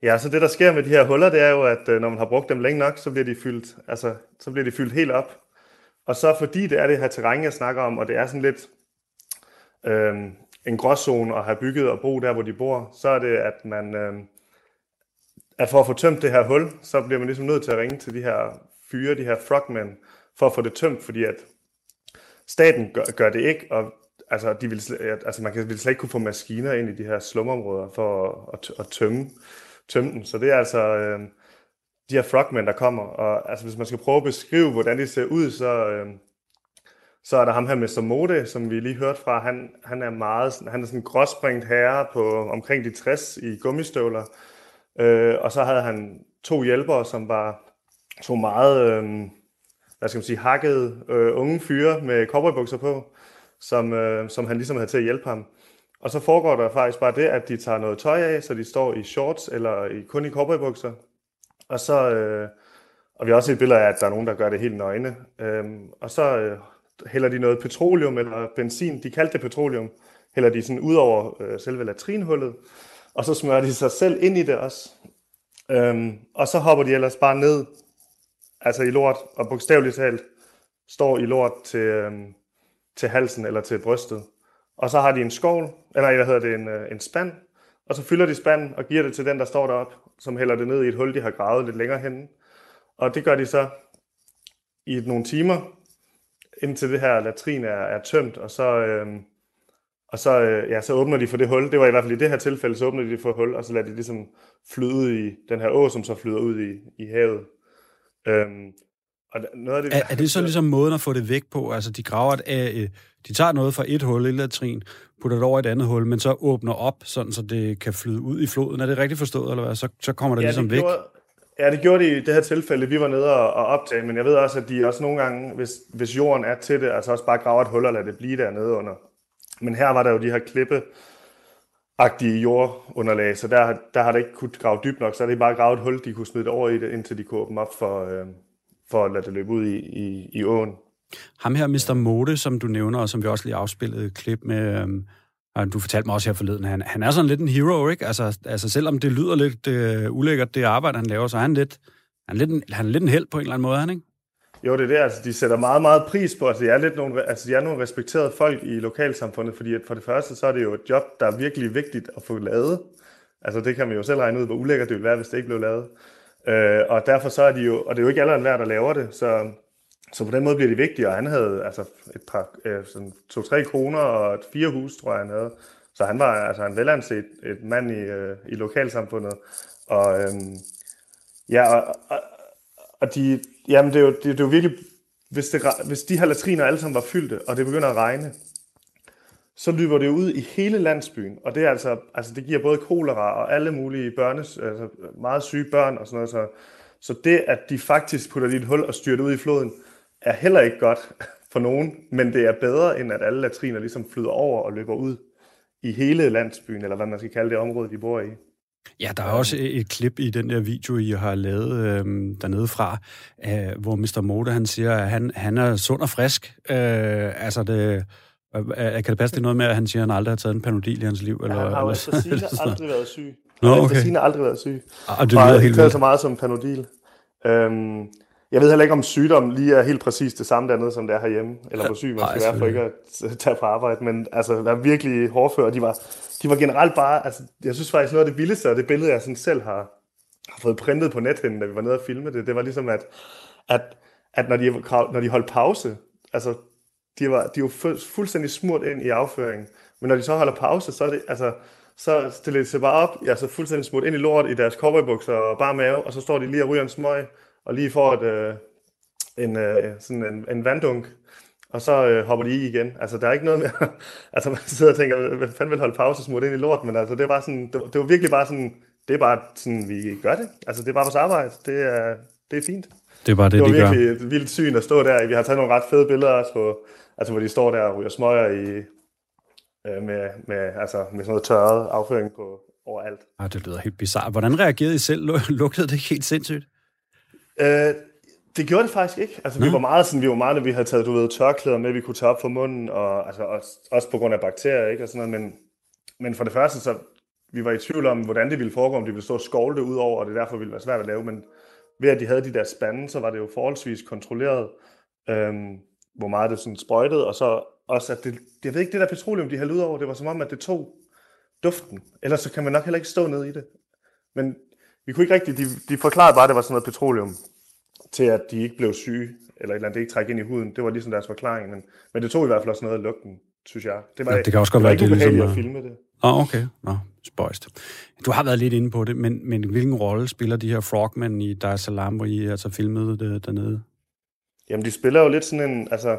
ja, så det der sker med de her huller, det er jo, at øh, når man har brugt dem længe nok, så bliver de fyldt, altså, så bliver de fyldt helt op. Og så fordi det er det her terræn, jeg snakker om, og det er sådan lidt, øhm, en gråzone og have bygget og bo der, hvor de bor, så er det, at man, øh, at for at få tømt det her hul, så bliver man ligesom nødt til at ringe til de her fyre, de her frogmen, for at få det tømt, fordi at staten gør, gør det ikke, og altså, de vil, altså man kan, vil slet ikke kunne få maskiner ind i de her slumområder for at, at, at tømme, tømme den. Så det er altså øh, de her frogmen, der kommer, og altså, hvis man skal prøve at beskrive, hvordan de ser ud, så, øh, så er der ham her Mr. Mode, som vi lige hørte fra. Han, han er meget, han er sådan en gråspringt herre på omkring de 60 i gummistøvler. Øh, og så havde han to hjælpere, som var to meget, øh, hvad skal man sige, hakkede øh, unge fyre med cowboybukser på, som, øh, som han ligesom havde til at hjælpe ham. Og så foregår der faktisk bare det, at de tager noget tøj af, så de står i shorts eller i, kun i cowboybukser. Og så, øh, og vi har også set billeder af, at der er nogen, der gør det helt nøgne. Øhm, og så øh, hælder de noget petroleum eller benzin, de kaldte det petroleum, hælder de sådan ud over øh, selve latrinhullet, og så smører de sig selv ind i det også. Øhm, og så hopper de ellers bare ned, altså i lort, og bogstaveligt talt står i lort til, øhm, til halsen eller til brystet. Og så har de en skål, eller hvad hedder det, en, øh, en spand, og så fylder de spanden og giver det til den, der står deroppe, som hælder det ned i et hul, de har gravet lidt længere henne. Og det gør de så i nogle timer, indtil det her latrin er, er tømt, og så, øh, og så, øh, ja, så åbner de for det hul. Det var i hvert fald i det her tilfælde, så åbner de for hul, og så lader de ligesom flyde ud i den her å, som så flyder ud i, i havet. Øhm, og noget af det, er, er det så ligesom måden at få det væk på? Altså, de graver et, øh, de tager noget fra et hul i latrin, putter det over et andet hul, men så åbner op, sådan så det kan flyde ud i floden. Er det rigtigt forstået, eller hvad? Så, så kommer det ja, ligesom det væk? Ja, det gjorde de i det her tilfælde. Vi var nede og, og optage, men jeg ved også, at de også nogle gange, hvis, hvis jorden er til det, altså også bare graver et hul og lader det blive dernede under. Men her var der jo de her klippe agtige jordunderlag, så der, der har det ikke kunnet grave dybt nok, så er det bare gravet et hul, de kunne smide det over i det, indtil de kunne åbne op for, øh, for at lade det løbe ud i, i, i åen. Ham her, Mr. Mode, som du nævner, og som vi også lige afspillede et klip med, øh, og du fortalte mig også her forleden, han, han er sådan lidt en hero, ikke? Altså, altså selvom det lyder lidt uh, ulækkert, det arbejde, han laver, så er han lidt, han er lidt, en, han er lidt en held på en eller anden måde, han ikke? Jo, det er det. Altså, de sætter meget, meget pris på. Altså, de er, lidt nogle, altså, de er nogle respekterede folk i lokalsamfundet, fordi at for det første, så er det jo et job, der er virkelig vigtigt at få lavet. Altså, det kan man jo selv regne ud, hvor ulækkert det ville være, hvis det ikke blev lavet. Øh, og derfor så er de jo, og det er jo ikke alle hver, der laver det, så så på den måde bliver det vigtigt, og han havde altså et par, øh, sådan to-tre kroner og et fire hus, tror jeg, han havde. Så han var altså en velanset et mand i, øh, i lokalsamfundet. Og øhm, ja, og, og, og de, jamen det er jo, det, det er jo virkelig, hvis, det, hvis de her latriner alle sammen var fyldte, og det begynder at regne, så løber det ud i hele landsbyen, og det er altså, altså det giver både kolera og alle mulige børnes, altså meget syge børn og sådan noget, så, så det, at de faktisk putter dit et hul og styrer det ud i floden, er heller ikke godt for nogen, men det er bedre, end at alle latriner ligesom flyder over og løber ud i hele landsbyen, eller hvad man skal kalde det område, de bor i. Ja, der er også et klip i den der video, I har lavet øh, dernede fra, øh, hvor Mr. Mode, han siger, at han, han er sund og frisk. Øh, altså, det, øh, kan det passe, det noget med, at han siger, at han aldrig har taget en panodil i hans liv? Eller, ja, han har jo eller, aldrig været syg. Nå, okay. Han har aldrig været syg. Og det lyder helt vildt. så meget som panodil. Øhm, jeg ved heller ikke, om sygdom lige er helt præcis det samme dernede, som det er herhjemme, eller hvor syg man skal være for ikke at tage på arbejde, men altså, der er virkelig hårdfør, de var, de var generelt bare, altså, jeg synes faktisk noget af det vildeste, og det billede, jeg sådan selv har, har fået printet på nethinden, da vi var nede og filme det, det var ligesom, at, at, at når, de, når de holdt pause, altså, de var, de var fuldstændig smurt ind i afføringen, men når de så holder pause, så er det, altså, så stiller de sig bare op, ja, så fuldstændig smurt ind i lort i deres cowboybukser og bare mave, og så står de lige og ryger en smøg, og lige får et, øh, en, øh, sådan en, en vanddunk, og så øh, hopper de i igen. Altså, der er ikke noget mere... altså, man sidder og tænker, hvad fanden vil holde pause smurt ind i lort, men altså, det var sådan, det, det var virkelig bare sådan, det er bare sådan, vi gør det. Altså, det er bare vores arbejde. Det er, det er fint. Det er bare det, det var de virkelig gør. et vildt syn at stå der. Vi har taget nogle ret fede billeder også, hvor, altså, hvor de står der og ryger smøger i, øh, med, med, altså, med sådan noget tørret afføring på overalt. Ah, det lyder helt bizarrt. Hvordan reagerede I selv? Lukkede det helt sindssygt? Øh, det gjorde det faktisk ikke. Altså, vi var meget sådan, vi var meget, at vi havde taget, du ved, tørklæder med, vi kunne tage op for munden, og altså, også, også på grund af bakterier, ikke, og sådan noget, men, men for det første, så vi var i tvivl om, hvordan det ville foregå, om de ville stå og skovle det ud over, og det derfor ville være svært at lave, men ved at de havde de der spande, så var det jo forholdsvis kontrolleret, øhm, hvor meget det sådan sprøjtede, og så også, at det, jeg ved ikke, det der petroleum, de hældte ud over, det var som om, at det tog duften. Ellers så kan man nok heller ikke stå ned i det. Men vi kunne ikke rigtig, de, de forklarede bare, at det var sådan noget petroleum, til at de ikke blev syge, eller et eller andet, det ikke trække ind i huden. Det var ligesom deres forklaring, men, men det tog i hvert fald også noget af lugten, synes jeg. Det, var, ja, det kan også godt det være, det er ligesom... at filme det. Åh, oh, okay. Nå, spøjst. Du har været lidt inde på det, men, men hvilken rolle spiller de her frogmen i Dar es Salaam, hvor I altså filmede det dernede? Jamen, de spiller jo lidt sådan en, altså,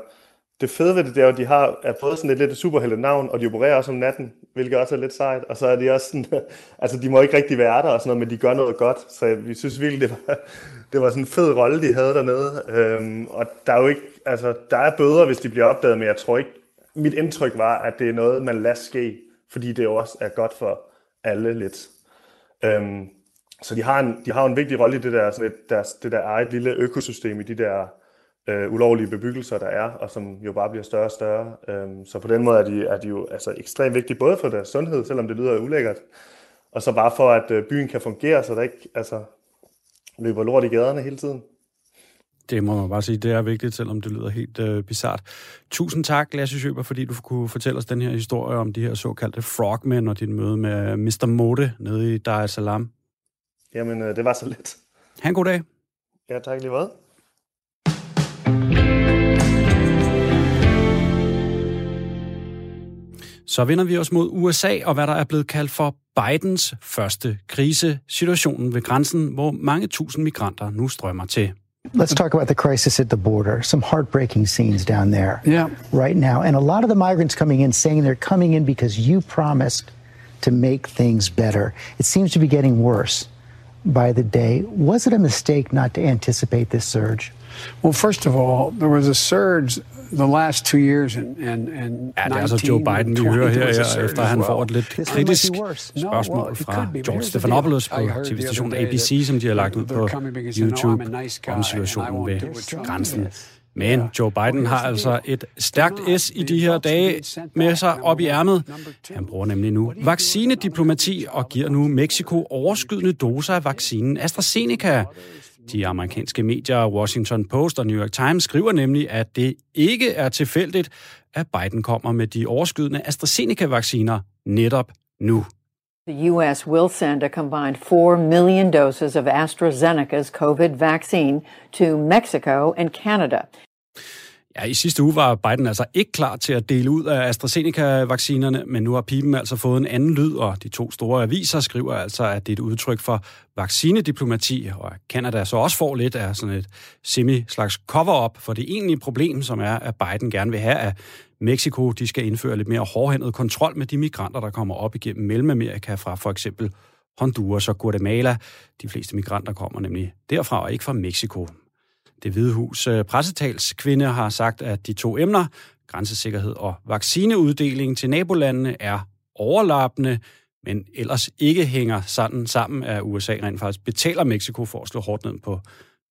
det fede ved det, det er, at de har er både sådan et lidt superhelte navn, og de opererer også om natten, hvilket også er lidt sejt. Og så er de også sådan, altså de må ikke rigtig være der og sådan noget, men de gør noget godt. Så vi synes virkelig, det var, det var sådan en fed rolle, de havde dernede. Øhm, og der er jo ikke, altså der er bøder, hvis de bliver opdaget, men jeg tror ikke, mit indtryk var, at det er noget, man lader ske, fordi det også er godt for alle lidt. Øhm, så de har, en, de har en vigtig rolle i det der, sådan et, deres, det der eget lille økosystem i de der øh, ulovlige bebyggelser, der er, og som jo bare bliver større og større. Øhm, så på den måde er de, er de jo altså, ekstremt vigtige, både for deres sundhed, selvom det lyder ulækkert, og så bare for, at øh, byen kan fungere, så der ikke altså, løber lort i gaderne hele tiden. Det må man bare sige, det er vigtigt, selvom det lyder helt øh, bizart. Tusind tak, Lasse Sjøber, fordi du kunne fortælle os den her historie om de her såkaldte frogmen og dit møde med Mr. Mode nede i Dar es Salaam. Jamen, øh, det var så lidt. Ha' en god dag. Ja, tak lige meget. Så vender vi os mod USA og hvad der er blevet kaldt for Bidens første krise, situationen ved grænsen, hvor mange tusind migranter nu strømmer til. Let's talk about the crisis at the border. Some heartbreaking scenes down there yeah. right now. And a lot of the migrants coming in saying they're coming in because you promised to make things better. It seems to be getting worse by the day. Was it a mistake not to anticipate this surge? Well, first of all, there was a surge the last two years and, and, and ja, det er altså Joe Biden, vi hører her, her efter han får et lidt kritisk spørgsmål fra George Stephanopoulos på tv-stationen ABC, som de har lagt ud på YouTube om situationen ved grænsen. Men Joe Biden har altså et stærkt S i de her dage med sig op i ærmet. Han bruger nemlig nu vaccinediplomati og giver nu Mexico overskydende doser af vaccinen AstraZeneca. De amerikanske medier Washington Post og New York Times skriver nemlig, at det ikke er tilfældigt, at Biden kommer med de overskydende AstraZeneca-vacciner netop nu. The U.S. will send a combined 4 million doses of AstraZeneca's COVID vaccine to Mexico and Canada. Ja, i sidste uge var Biden altså ikke klar til at dele ud af AstraZeneca-vaccinerne, men nu har pipen altså fået en anden lyd, og de to store aviser skriver altså, at det er et udtryk for vaccinediplomati, og Canada så også får lidt af sådan et semi-slags cover-up for det egentlige problem, som er, at Biden gerne vil have, at Mexico de skal indføre lidt mere hårdhændet kontrol med de migranter, der kommer op igennem Mellemamerika fra for eksempel Honduras og Guatemala. De fleste migranter kommer nemlig derfra og ikke fra Mexico. Det Hvide Hus øh, pressetalskvinde har sagt, at de to emner, grænsesikkerhed og vaccineuddeling til nabolandene, er overlappende, men ellers ikke hænger sådan sammen, at USA rent faktisk betaler Mexico for at slå hårdt ned på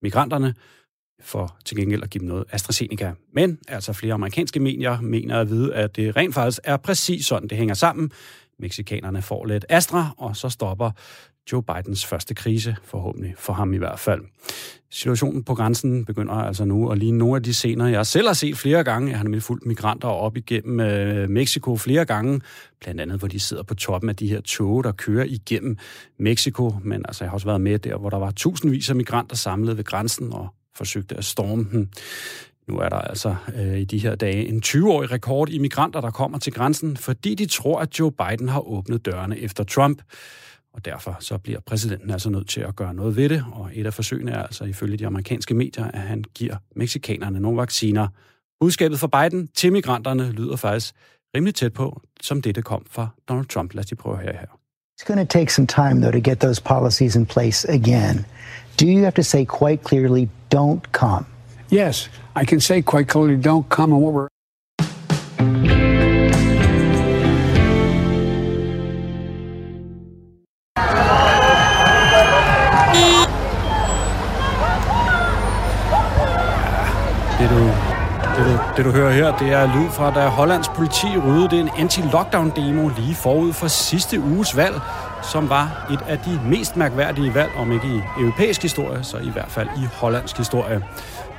migranterne, for til gengæld at give dem noget AstraZeneca. Men altså flere amerikanske medier mener at vide, at det rent faktisk er præcis sådan, det hænger sammen. Mexikanerne får lidt Astra, og så stopper Joe Bidens første krise, forhåbentlig for ham i hvert fald. Situationen på grænsen begynder altså nu at lige nogle af de scener, jeg selv har set flere gange. Jeg har nemlig fulgt migranter op igennem øh, Mexico flere gange, blandt andet hvor de sidder på toppen af de her tog, der kører igennem Mexico. Men altså, jeg har også været med der, hvor der var tusindvis af migranter samlet ved grænsen og forsøgte at storme den. Nu er der altså øh, i de her dage en 20-årig rekord i migranter, der kommer til grænsen, fordi de tror, at Joe Biden har åbnet dørene efter Trump. Og derfor så bliver præsidenten altså nødt til at gøre noget ved det, og et af forsøgene er altså ifølge de amerikanske medier, at han giver meksikanerne nogle vacciner. Budskabet fra Biden til migranterne lyder faktisk rimelig tæt på, som det, det kom fra Donald Trump. Lad os lige prøve her her. It's going to take some time, though, to get those policies in place again. Do you have to say quite clearly, don't come? Yes, I can say quite clearly, don't come. And what we're det, du, hører her, det er lyd fra, da Hollands politi ryddede en anti-lockdown-demo lige forud for sidste uges valg, som var et af de mest mærkværdige valg, om ikke i europæisk historie, så i hvert fald i hollandsk historie.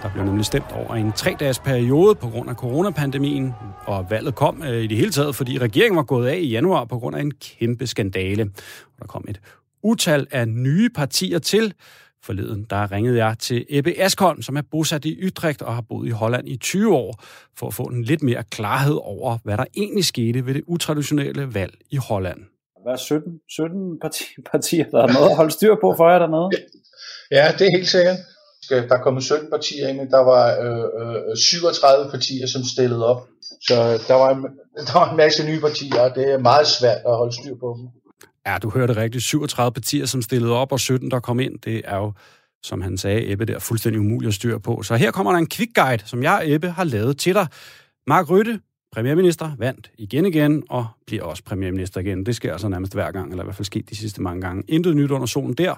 Der blev nemlig stemt over en tre-dages periode på grund af coronapandemien, og valget kom øh, i det hele taget, fordi regeringen var gået af i januar på grund af en kæmpe skandale. Der kom et utal af nye partier til, Forleden der ringede jeg til Ebbe Askholm, som er bosat i Utrecht og har boet i Holland i 20 år, for at få en lidt mere klarhed over, hvad der egentlig skete ved det utraditionelle valg i Holland. Hvad er 17, 17 partier, der er noget at holde styr på for jer dernede? Ja, det er helt sikkert. Der er kommet 17 partier ind, men der var øh, øh, 37 partier, som stillede op. Så der var, en, der var en masse nye partier, og det er meget svært at holde styr på dem. Ja, du hørte rigtigt. 37 partier, som stillede op, og 17, der kom ind. Det er jo, som han sagde, Ebbe der, fuldstændig umuligt at styre på. Så her kommer der en quick guide, som jeg og Ebbe har lavet til dig. Mark Rytte, premierminister, vandt igen igen, og bliver også premierminister igen. Det sker altså nærmest hver gang, eller i hvert fald sket de sidste mange gange. Intet nyt under solen der.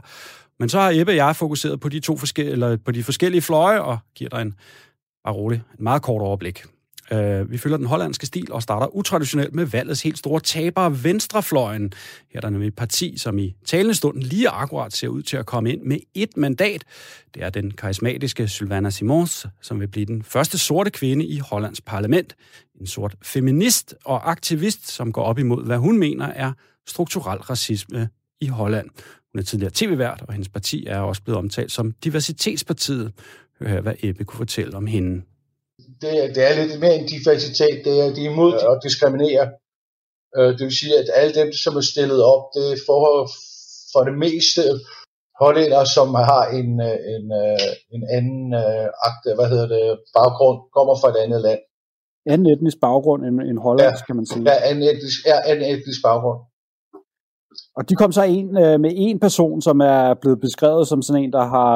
Men så har Ebbe og jeg fokuseret på de to forskellige, eller på de forskellige fløje, og giver dig en, bare rolig, en meget kort overblik. Uh, vi følger den hollandske stil og starter utraditionelt med valgets helt store taber, Venstrefløjen. Her er der nemlig et parti, som i talende stunden lige akkurat ser ud til at komme ind med et mandat. Det er den karismatiske Sylvana Simons, som vil blive den første sorte kvinde i Hollands parlament. En sort feminist og aktivist, som går op imod, hvad hun mener er strukturel racisme i Holland. Hun er tidligere tv-vært, og hendes parti er også blevet omtalt som Diversitetspartiet. Hør her, hvad Ebbe kunne fortælle om hende det, det er lidt mere en diversitet, det er, de er imod at diskriminere. Øh, det vil sige, at alle dem, som er stillet op, det er for, for det meste hollænder, som har en, øh, en, øh, en anden akt, hvad hedder det, baggrund, kommer fra et andet land. Anden etnisk baggrund end, end hollandsk, ja, kan man sige. Ja, anden etnisk, ja, anden etnisk baggrund. Og de kom så en, med en person, som er blevet beskrevet som sådan en, der har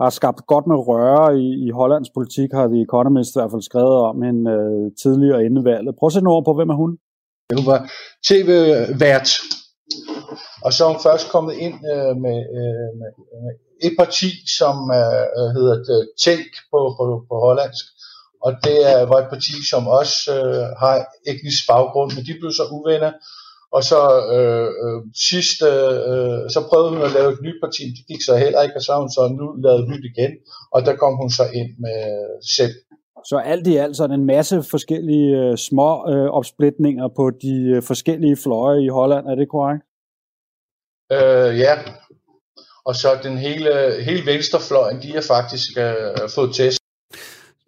har skabt godt med røre i, i Hollands politik, har The Economist i hvert fald skrevet om hende øh, tidligere inden valget. Prøv at sætte på, hvem er hun? Hun var tv-vært, og så er hun først kommet ind øh, med, øh, med, med et parti, som øh, øh hedder øh, Take på, på, på hollandsk, og det er, var et parti, som også øh, har etnisk baggrund, men de blev så uvenner, og så øh, øh, sidst, øh, så prøvede hun at lave et nyt parti, det gik så heller ikke, og så har hun så nu lavet et nyt igen, og der kom hun så ind med selv. Så alt i alt så en masse forskellige øh, små øh, opsplitninger på de øh, forskellige fløje i Holland, er det korrekt? Øh, ja, og så den hele, hele venstrefløjen, de har faktisk øh, fået test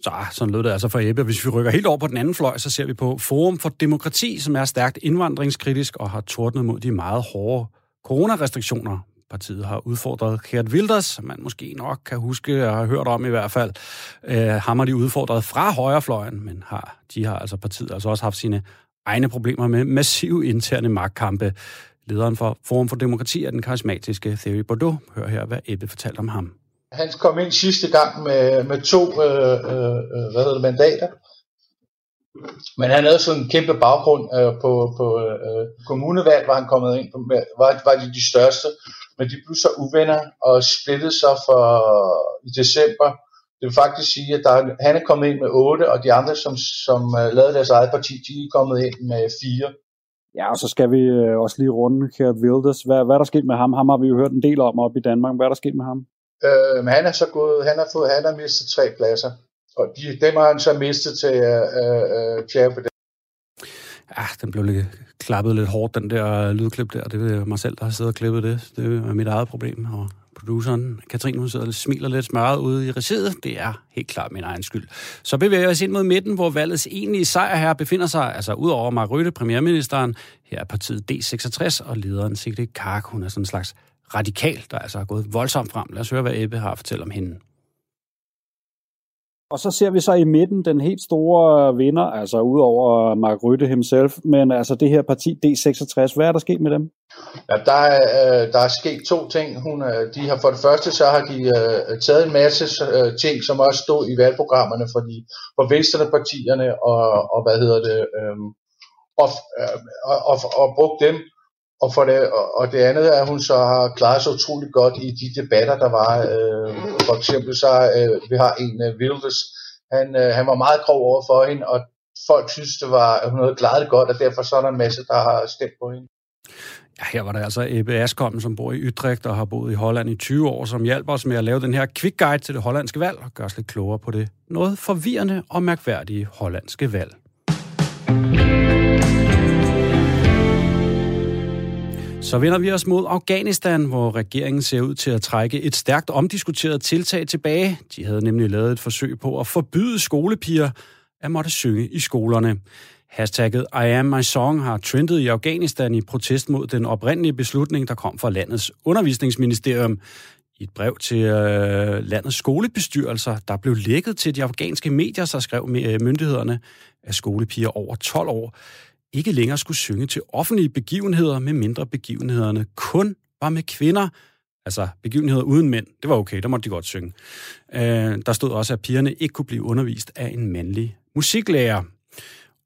så ah, sådan lød det altså for Ebbe. Hvis vi rykker helt over på den anden fløj, så ser vi på Forum for Demokrati, som er stærkt indvandringskritisk og har tordnet mod de meget hårde coronarestriktioner. Partiet har udfordret Gert Wilders, som man måske nok kan huske og har hørt om i hvert fald. Øh, ham har de udfordret fra højrefløjen, men har, de har altså partiet altså også haft sine egne problemer med massive interne magtkampe. Lederen for Forum for Demokrati er den karismatiske Thierry Bordeaux. Hør her, hvad Ebbe fortalte om ham. Han kom ind sidste gang med, med to øh, øh, øh, hvad hedder det, mandater. Men han havde sådan en kæmpe baggrund øh, på, på øh, kommunevalg, var han kommet ind på, var, var de de største. Men de blev så uvenner og splittede sig for i december. Det vil faktisk sige, at der, han er kommet ind med otte, og de andre, som, som uh, lavede deres eget parti, de er kommet ind med fire. Ja, og så skal vi øh, også lige runde Kjert Wilders. Hvad, hvad er der sket med ham? Ham har vi jo hørt en del om op i Danmark. Hvad er der sket med ham? Øh, men han er så gået, han har fået, han har mistet tre pladser, og de, dem har han så mistet til øh, øh, Pierre Ja, ah, den blev lidt klappet lidt hårdt, den der lydklip der. Det er mig selv, der har siddet og klippet det. Det er mit eget problem. Og produceren, Katrine, hun sidder og smiler lidt smørret ude i regiet. Det er helt klart min egen skyld. Så bevæger vi os ind mod midten, hvor valgets egentlige sejr her befinder sig, altså ud over Mark Rutte, premierministeren. Her er partiet D66, og lederen Sigrid Kark, hun er sådan en slags radikal, der altså har gået voldsomt frem. Lad os høre, hvad Ebbe har at fortælle om hende. Og så ser vi så i midten den helt store vinder, altså udover Mark Rytte himself, men altså det her parti D66. Hvad er der sket med dem? Ja, der, er, øh, der er sket to ting. Hun, øh, de har for det første, så har de uh, taget en masse uh, ting, som også stod i valgprogrammerne for, de, for venstrepartierne, og, og hvad hedder det, um, og, og, og, og brugt dem og, for det, og det andet er, at hun så har klaret sig utroligt godt i de debatter, der var. Øh, for eksempel så øh, vi har en uh, Wilders, han, øh, han var meget grov over for hende, og folk synes, det var, at hun havde klaret det godt, og derfor så er der en masse, der har stemt på hende. Ja, her var der altså Ebbe Askom, som bor i Utrecht og har boet i Holland i 20 år, som hjælper os med at lave den her quick guide til det hollandske valg og gør os lidt klogere på det noget forvirrende og mærkværdige hollandske valg. Så vender vi os mod Afghanistan, hvor regeringen ser ud til at trække et stærkt omdiskuteret tiltag tilbage. De havde nemlig lavet et forsøg på at forbyde skolepiger at måtte synge i skolerne. Hashtagget I am my song har trendet i Afghanistan i protest mod den oprindelige beslutning, der kom fra landets undervisningsministerium. I et brev til øh, landets skolebestyrelser, der blev lækket til de afghanske medier, så skrev myndighederne, at skolepiger over 12 år ikke længere skulle synge til offentlige begivenheder, med mindre begivenhederne kun var med kvinder. Altså begivenheder uden mænd, det var okay, der måtte de godt synge. Øh, der stod også, at pigerne ikke kunne blive undervist af en mandlig musiklærer.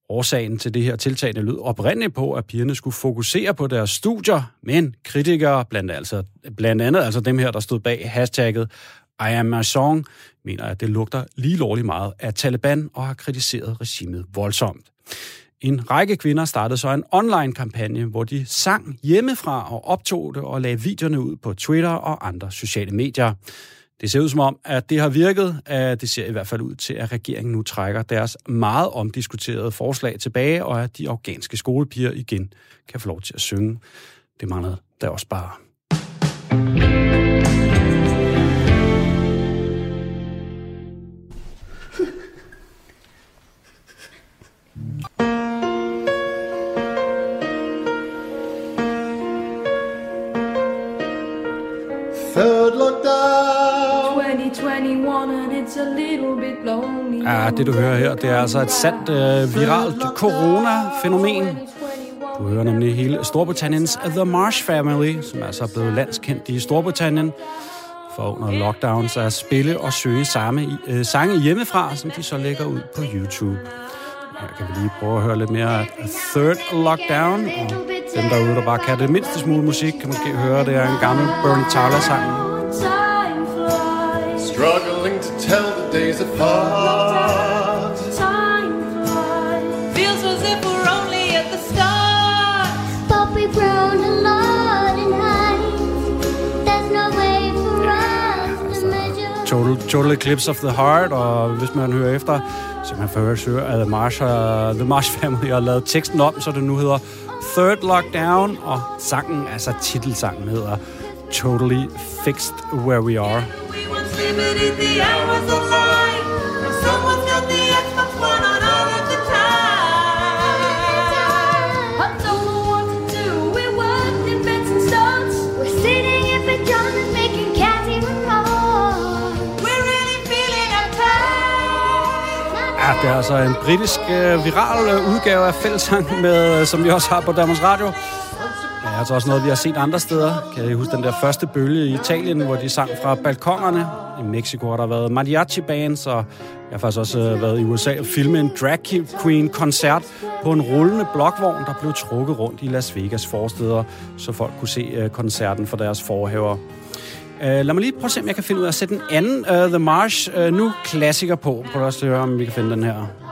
Årsagen til det her tiltagende lød oprindeligt på, at pigerne skulle fokusere på deres studier, men kritikere, blandt, altså, blandt andet altså dem her, der stod bag hashtagget I am my song, mener, at det lugter lige lovligt meget af Taliban og har kritiseret regimet voldsomt. En række kvinder startede så en online-kampagne, hvor de sang hjemmefra og optog det og lagde videoerne ud på Twitter og andre sociale medier. Det ser ud som om, at det har virket. At det ser i hvert fald ud til, at regeringen nu trækker deres meget omdiskuterede forslag tilbage, og at de afghanske skolepiger igen kan få lov til at synge. Det manglede der også bare. Third lockdown 2021 and it's a little bit lonely. Ja, det du hører her, det er altså et sandt øh, viralt corona-fænomen. Du hører nemlig hele Storbritanniens The Marsh Family, som altså er blevet landskendt i Storbritannien, for under lockdown så at spille og søge samme, øh, sange hjemmefra, som de så lægger ud på YouTube. Her kan vi lige prøve at høre lidt mere af Third Lockdown, og dem derude, der bare kan det mindste smule musik, kan måske høre, det er en gammel Bernie Tyler-sang. Struggling to tell the days apart. Time flies. Feels as if we're only at the start. But we've grown a lot in height. There's no way for us to measure. Total, total Eclipse of the Heart, og hvis man hører efter, så man får høre, at The Marsh, uh, The Marsh Family har lavet teksten om, så det nu hedder Third Lockdown, og sangen, altså titelsangen hedder Totally Fixed Where We Are. Limited the det er altså en britisk uh, viral uh, udgave af fællesang, med, uh, som vi også har på Danmarks Radio. Det er altså også noget, vi har set andre steder. Kan I huske den der første bølge i Italien, hvor de sang fra balkongerne? I Mexico har der været mariachi-bands, og jeg har faktisk også uh, været i USA og filmet en drag queen-koncert på en rullende blokvogn, der blev trukket rundt i Las Vegas forsteder, så folk kunne se uh, koncerten for deres forhaver. Uh, lad mig lige prøve at se, om jeg kan finde ud af at sætte en anden uh, The Marsh, uh, nu klassiker på. Prøv at høre, om vi kan finde den her.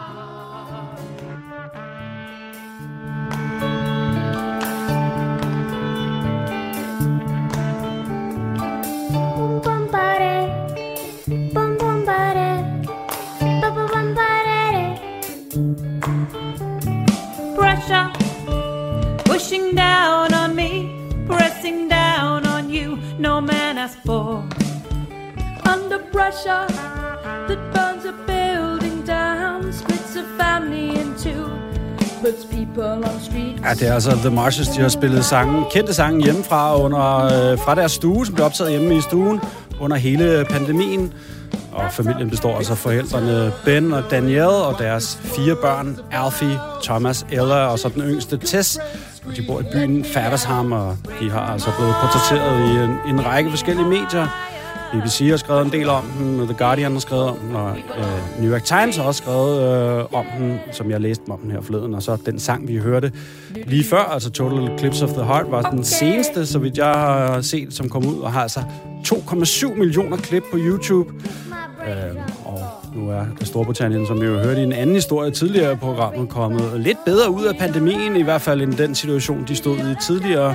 Ja, det er altså The Marshes, de har spillet sange, kendte sange hjemmefra under, øh, fra deres stue, som blev optaget hjemme i stuen under hele pandemien. Og familien består altså af forældrene Ben og Danielle og deres fire børn, Alfie, Thomas, Ella og så den yngste Tess. Og de bor i byen Faversham, og de har altså blevet portrætteret i en, en række forskellige medier. BBC har skrevet en del om den, og The Guardian har skrevet om den, og øh, New York Times har også skrevet øh, om den, som jeg læste om den her forleden. Og så den sang, vi hørte lige før, altså Total Eclipse of the Heart, var den seneste, så vidt jeg har set, som kom ud, og har altså 2,7 millioner klip på YouTube. Øh, og nu er Storbritannien, som vi jo hørte i en anden historie tidligere i programmet, kommet lidt bedre ud af pandemien, i hvert fald end den situation, de stod i tidligere.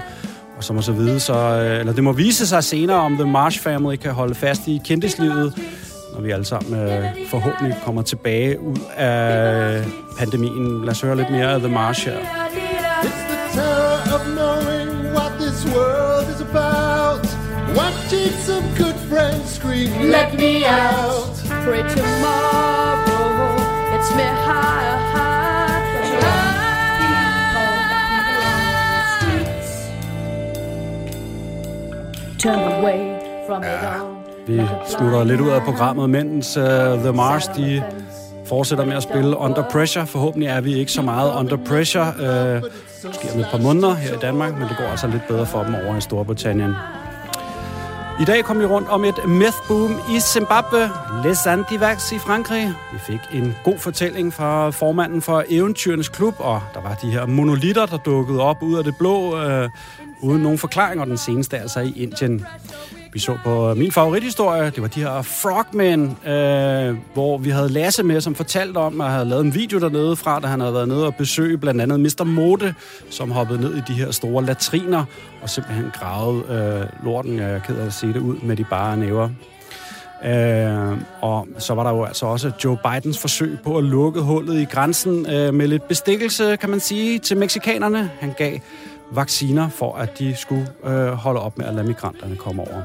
Og så må så vide, så, øh, eller det må vise sig senere, om The Marsh Family kan holde fast i kendtislivet, når vi alle sammen øh, forhåbentlig kommer tilbage ud af pandemien. Lad os høre lidt mere af The Marsh her. It's the terror of knowing what this world is about. Watching some good friends scream, let me out. Pray tomorrow, it's me higher, All. Vi smutter lidt ud af programmet, mens uh, The Mars de fortsætter med at spille Under Pressure. Forhåbentlig er vi ikke så meget Under Pressure. Uh, måske om et par måneder her i Danmark, men det går altså lidt bedre for dem over i Storbritannien. I dag kom vi rundt om et meth boom i Zimbabwe, Les Antivax i Frankrig. Vi fik en god fortælling fra formanden for Eventyrenes Klub, og der var de her monolitter, der dukkede op ud af det blå, øh, uden nogen forklaring, og den seneste altså i Indien. Vi så på øh, min favorithistorie, det var de her Frogmen, øh, hvor vi havde Lasse med, som fortalte om, at han havde lavet en video dernede fra, da han havde været nede og besøge blandt andet Mr. Mode, som hoppede ned i de her store latriner og simpelthen gravede øh, lorten, jeg er ked af at se det ud, med de bare næver. Øh, og så var der jo altså også Joe Bidens forsøg på at lukke hullet i grænsen øh, med lidt bestikkelse, kan man sige, til meksikanerne. Han gav vacciner for, at de skulle øh, holde op med at lade migranterne komme over.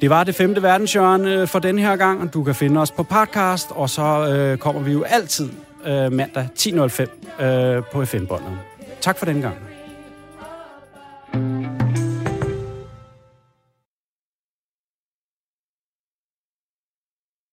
Det var det femte verdenshjørne øh, for den her gang. Du kan finde os på podcast, og så øh, kommer vi jo altid øh, mandag 10.05 øh, på FM-båndet. Tak for den gang.